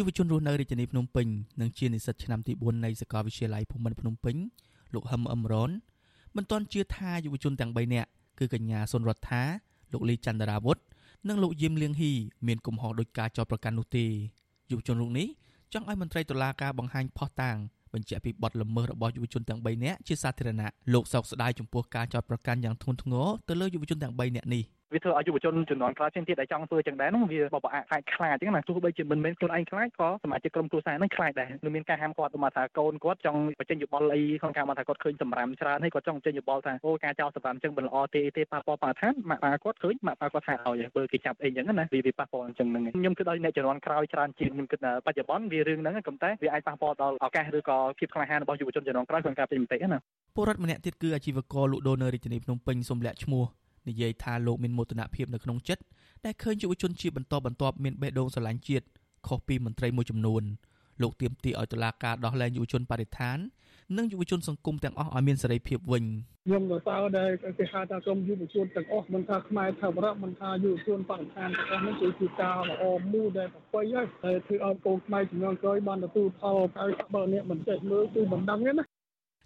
យុវជនរស់នៅរាជធានីភ្នំពេញនិងជានិស្សិតឆ្នាំទី4នៃសាកលវិទ្យាល័យភូមិន្ទភ្នំពេញលោកហឹមអឹមរនមិនទាន់ជឿថាយុវជនទាំង3នាក់គឺកញ្ញាសុនរដ្ឋាលោកលីចន្ទរាវុធនិងលោកយឹមលៀងហ៊ីមានកំហុសដោយការចោទប្រកាន់នោះទេយុវជនរូបនេះចង់ឲ្យមន្ត្រីតុលាការបង្ហាញផុសតាងបញ្ជាក់ពីបទល្មើសរបស់យុវជនទាំង3នាក់ជាសាធារណៈលោកសោកស្ដាយចំពោះការចោទប្រកាន់យ៉ាងធ្ងន់ធ្ងរទៅលើយុវជនទាំង3នាក់នេះ វាធ្វើឲ្យយុវជនជំនាន់ក្រោយផ្សេងទៀតដែលចង់ធ្វើចឹងដែរនោះវាបបអាខ្លាចខ្លាចចឹងណាទោះបីជាមិនមែនខ្លួនឯងខ្លាចក៏សមាជិកក្រុមគ្រួសារនឹងខ្លាចដែរនឹងមានការហាមគាត់មកថាកូនគាត់ចង់បញ្ចេញយោបល់អីក្នុងការមកថាគាត់ឃើញសម្រាមច្រើនហើយគាត់ចង់បញ្ចេញយោបល់ថាអូការចោលសម្រាមចឹងមិនល្អទេទេប៉ះពាល់បរិស្ថានម៉ាក់ប៉ាគាត់ឃើញម៉ាក់ប៉ាគាត់ថាឲ្យបើគេចាប់អីចឹងណាវាវាប៉ះពាល់ចឹងហ្នឹងខ្ញុំគិតឲ្យអ្នកជំនាន់ក្រោយច្រើនជាងខ្ញុំគិតបច្ចុប្បន្នវារឿងហ្នឹងក៏តែវាអាចប៉ះពាល់ដល់ឱកាសឬក៏ភាពក្លាហានរបស់យុវជនជំនាន់ក្រោយក្នុងការពេញមតិណាពលរដ្ឋម្នាក់ទៀតគឺអាជីវករលក់ដូរនៅរាជធានីភ្នំពេញសូមលាក់ឈ្មោះ និយាយថាលោកមានមោទនភាពនៅក្នុងចិត្តដែលឃើញយុវជនជាបន្តបន្ទាប់មានបេះដូងស្រឡាញ់ជាតិខុសពីមន្ត្រីមួយចំនួនលោកទៀមទីឲ្យតុលាការដោះលែងយុវជនបរិស្ថាននិងយុវជនសង្គមទាំងអស់ឲ្យមានសេរីភាពវិញខ្ញុំក៏តើដែលគេហៅថាក្រុមយុវជនទាំងអស់មិនថាខ្មែរថាបរៈមិនថាយុវជនបរិស្ថានទាំងអស់នេះគឺជាការល្អមួយដែលប្រពៃហើយតែធ្វើឲ្យកូនខ្មែរជំនាន់ក្រោយបានទទួលផលហើយបើអ្នកមិនចេះមើលគឺមិនដឹងទេណា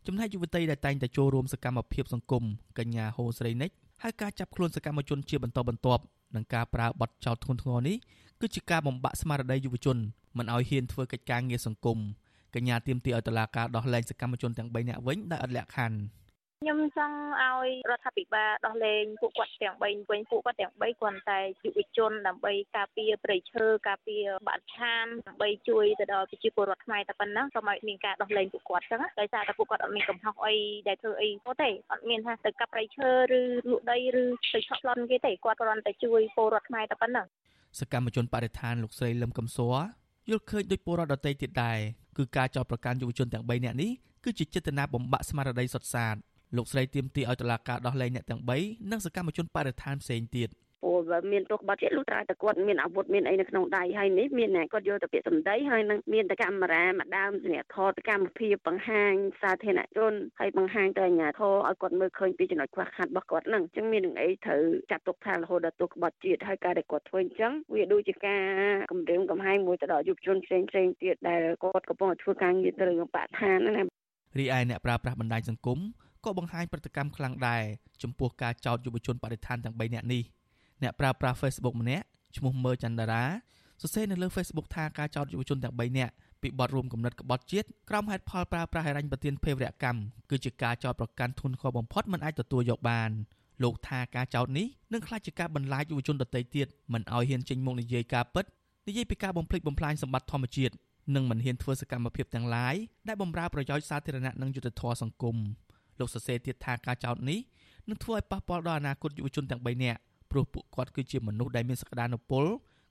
ចំណែកយុវតីដែលតែងតែចូលរួមសកម្មភាពសង្គមកញ្ញាហូស្រីនិច ហើយការចាប់ខ្លួនសកម្មជនជាបន្តបន្ទាប់និងការប្រើបទចោទធ្ងន់ធ្ងរនេះគឺជាការបំបាក់ស្មារតីយុវជនមិនឲ្យហ៊ានធ្វើកិច្ចការងារសង្គមកញ្ញាទៀមទីឲ្យតុលាការដោះលែងសកម្មជនទាំង3នាក់វិញដោយឥតលក្ខខណ្ឌ ខ្ញុំចង់ឲ្យរដ្ឋាភិបាលដោះលែងពួកគាត់ទាំង3វិញពួកគាត់ទាំង3គ្រាន់តែយុវជនដើម្បីការពារប្រៃឈើការពារបរិស្ថានដើម្បីជួយទៅដល់ប្រជាពលរដ្ឋខ្មែរតែប៉ុណ្ណឹងសូមឲ្យមានការដោះលែងពួកគាត់ចឹងដោយសារតែពួកគាត់អត់មានកំហុសអីដែលធ្វើអីទេអត់មានថាទៅកាប់ប្រៃឈើឬលក់ដីឬទៅឆក់ប្លន់គេទេគាត់គ្រាន់តែជួយពលរដ្ឋខ្មែរតែប៉ុណ្ណឹងសកម្មជនបរិស្ថានលោកស្រីលឹមកំសួរយល់ឃើញដោយពលរដ្ឋដទៃទៀតដែរគឺការចោទប្រកាន់យុវជនទាំង3នាក់នេះគឺជាចេតនាបំបាក់ស្មារតីសុទ្ធសាធ លោកស្រីទៀមទីឲ្យតុលាការដោះលែងអ្នកទាំង3និងសកម្មជនបរិស្ថានផ្សេងទៀតព្រោះបើមានទោសបាត់ជាលុះត្រាតែគាត់មានអាវុធមានអីនៅក្នុងដៃហើយនេះមានអ្នកគាត់យកទៅពាក្យសម្ដីហើយនឹងមានតែកាមេរ៉ាមកដើមអ្នកថតកម្មភាពបង្ហាញសាធារណជនហើយបង្ហាញទៅអាជ្ញាធរឲ្យគាត់មើលឃើញពីចំណុចខ្វះខាតរបស់គាត់ហ្នឹងអញ្ចឹងមាននឹងអីត្រូវចាត់ទុកថារហូតដល់ទោសក្បត់ជាតិហើយការដែលគាត់ធ្វើអញ្ចឹងវាដូចជាការគម្រាមកំហែងមួយទៅដល់យុវជនផ្សេងផ្សេងទៀតដែលគាត់កំពុងតែធ្វើការងារទៅរឿងបរិស្ថានណារីឯអ្នកប្រើប្រាស់បណ្ដាញសង្គម ក៏បង្ហាញប្រតិកម្មខ្លាំងដែរចំពោះការចោទយុវជនបដិឋានទាំង3នាក់នេះអ្នកប្រើប្រាស់ Facebook ម្នាក់ឈ្មោះមើចន្ទរាសរសេរនៅលើ Facebook ថាការចោទយុវជនទាំង3នាក់ពីបទរួមគំនិតក្បត់ជាតិក្រោមហេតុផលប្រើប្រាស់ហិរញ្ញប្បទានភេរវកម្មគឺជាការចោទប្រកាន់ធ្ងន់ធ្ងរបំផុតមិនអាចទទួលយកបានលោកថាការចោទនេះនឹងក្លាយជាការបន្លាចយុវជនដទៃទៀតមិនឲ្យហ៊ានចេញមុខនិយាយការពិតនិយាយពីការបំភ្លេចបំផ្លាញសម្បត្តិធម្មជាតិនិងមិនហ៊ានធ្វើសកម្មភាពទាំងឡាយដែលបំរើប្រយោជន៍សាធារណៈនិងយុត្តិធម៌សង្គម លោកសរសេរទៀតថាការចោទនេះនឹងធ្វើឲ្យប៉ះពាល់ដល់អនាគតយុវជនទាំង3នាក់ព្រោះពួកគាត់គឺជាមនុស្សដែលមានសក្តានុពល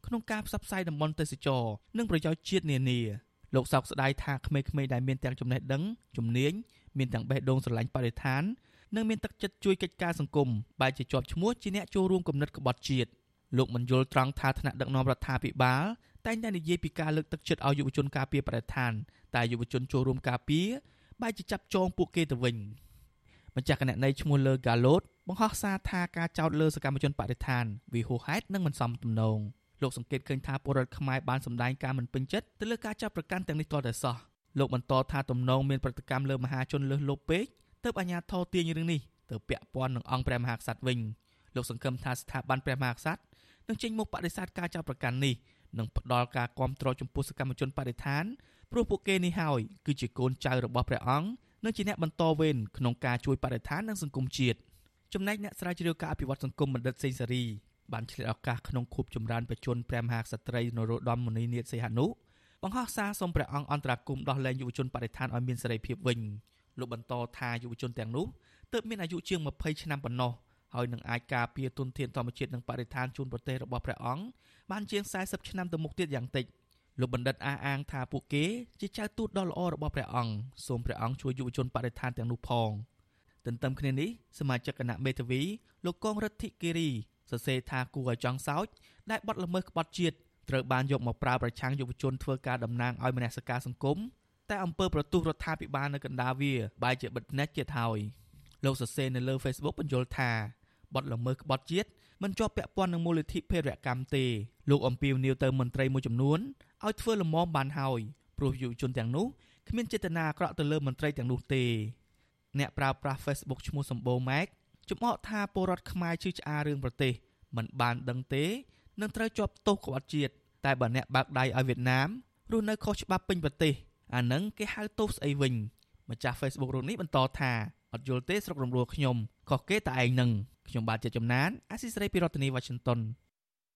ក្នុងការផ្សព្វផ្សាយតំបន់ទេសចរនិងប្រយោជន៍ជាតិនានាលោកសោកស្ដាយថាក្មេងៗដែលមានទាំងចំណេះដឹងជំនាញមានទាំងបេះដូងស្រឡាញ់បរិស្ថាននិងមានទឹកចិត្តជួយកិច្ចការសង្គមបែរជាជាប់ឈ្មោះជាអ្នកចូលរួមគំនិតក្បត់ជាតិលោកមិនយល់ត្រង់ថាថ្នាក់ដឹកនាំរដ្ឋាភិបាលតែងតែនិយាយពីការលើកទឹកចិត្តឲ្យយុវជនការពារបរិស្ថានតែយុវជនចូលរួមការពារបែរជាចាប់ចងពួកគេទៅវិញ។ ម្ចាស់គណនីឈ្មោះលើកាឡូតបង្ហោះសារថាការចោទលើសកម្មជនបដិឋានវាហួសហេតុនិងមិនសមទំនងលោកសង្កេតឃើញថាពលរដ្ឋខ្មែរបានសម្ដែងការមិនពេញចិត្តទៅលើការចាប់ប្រកាន់ទាំងនេះទាល់តែសោះលោកបន្តថាទំនងមានប្រតិកម្មលើមហាជនលើសលប់ពេកទើបអាជ្ញាធរទាញរឿងនេះទៅពាក់ព័ន្ធនឹងអង្គព្រះមហាក្សត្រវិញលោកសង្ឃឹមថាស្ថាប័នព្រះមហាក្សត្រនឹងចេញមុខបដិសេធការចាប់ប្រកាន់នេះនិងផ្ដល់ការគ្រប់គ្រងចំពោះសកម្មជនបដិឋានព្រោះពួកគេនេះហើយគឺជាកូនចៅរបស់ព្រះអង្គ និងជាអ្នកបន្តវេនក្នុងការជួយបរិស្ថាននិងសង្គមជាតិចំណែកអ្នកស្រាវជ្រាវការអភិវឌ្ឍសង្គមបណ្ឌិតសេងសេរីបានឆ្លៀតឱកាសក្នុងខួបចម្រើនបច្ចុប្បន្នព្រះមហាក្សត្រីនរោត្តមមុនីនាថសីហនុបង្ហោះសារសូមព្រះអង្គអន្តរាគមដោះលែងយុវជនបរិស្ថានឲ្យមានសេរីភាពវិញលោកបន្តថាយុវជនទាំងនោះទើបមានអាយុជាង20ឆ្នាំប៉ុណ្ណោះហើយនឹងអាចការពារទុនធានធម្មជាតិនិងបរិស្ថានជូនប្រទេសរបស់ព្រះអង្គបានជាង40ឆ្នាំទៅមុខទៀតយ៉ាងតិច។ លោកបណ្ឌិតអះអាងថាពួកគេជាចៅទូតដ៏ល្អរបស់ព្រះអង្គសូមព្រះអង្គជួយយុវជនបរិស្ថានទាំងនោះផងទន្ទឹមគ្នានេះសមាជិកគណៈមេធាវីលោកកងរដ្ឋិគិរីសរសេរថាគួរឲ្យចង់សោចដែលបាត់ល្មើសក្បត់ជាតិត្រូវបានយកមកប្រើប្រឆាំងយុវជនធ្វើការតំណាងឲ្យមនសិការសង្គមតែអង្គើប្រទូសរដ្ឋាភិបាលនៅកណ្ដាលវាបែរជាបិទភ្នែកទៀតហើយលោកសរសេរនៅលើ Facebook បញ្យល់ថាបទល្មើសក្បត់ជាតិ មិនជាប់ពាក់ព័ន្ធនឹងមូលនិធិភេរវកម្មទេលោកអំពីវនីវទៅមន្ត្រីមួយចំនួនឲ្យធ្វើលំមបានហើយព្រោះយុវជនទាំងនោះគ្មានចេតនាអាក្រក់ទៅលើមន្ត្រីទាំងនោះទេអ្នកប្រើប្រាស់ Facebook ឈ្មោះសម្បូរម៉ែកចំអកថាពលរដ្ឋខ្មែរជឿឆ្អារឿងប្រទេសមិនបានដឹងទេនឹងត្រូវជាប់ទោសក្បត់ជាតិតែបើអ្នកបើកដៃឲ្យវៀតណាមរស់នៅខុសច្បាប់ពេញប្រទេសអានឹងគេហៅទោសស្អីវិញម្ចាស់ Facebook រូបនេះបន្តថាអត់យល់ទេស្រុករំលោះខ្ញុំខុសគេតែឯងនឹង ខ្ញុំបាទជាចំណានអាស៊ីសេរីពីរដ្ឋធានី Washington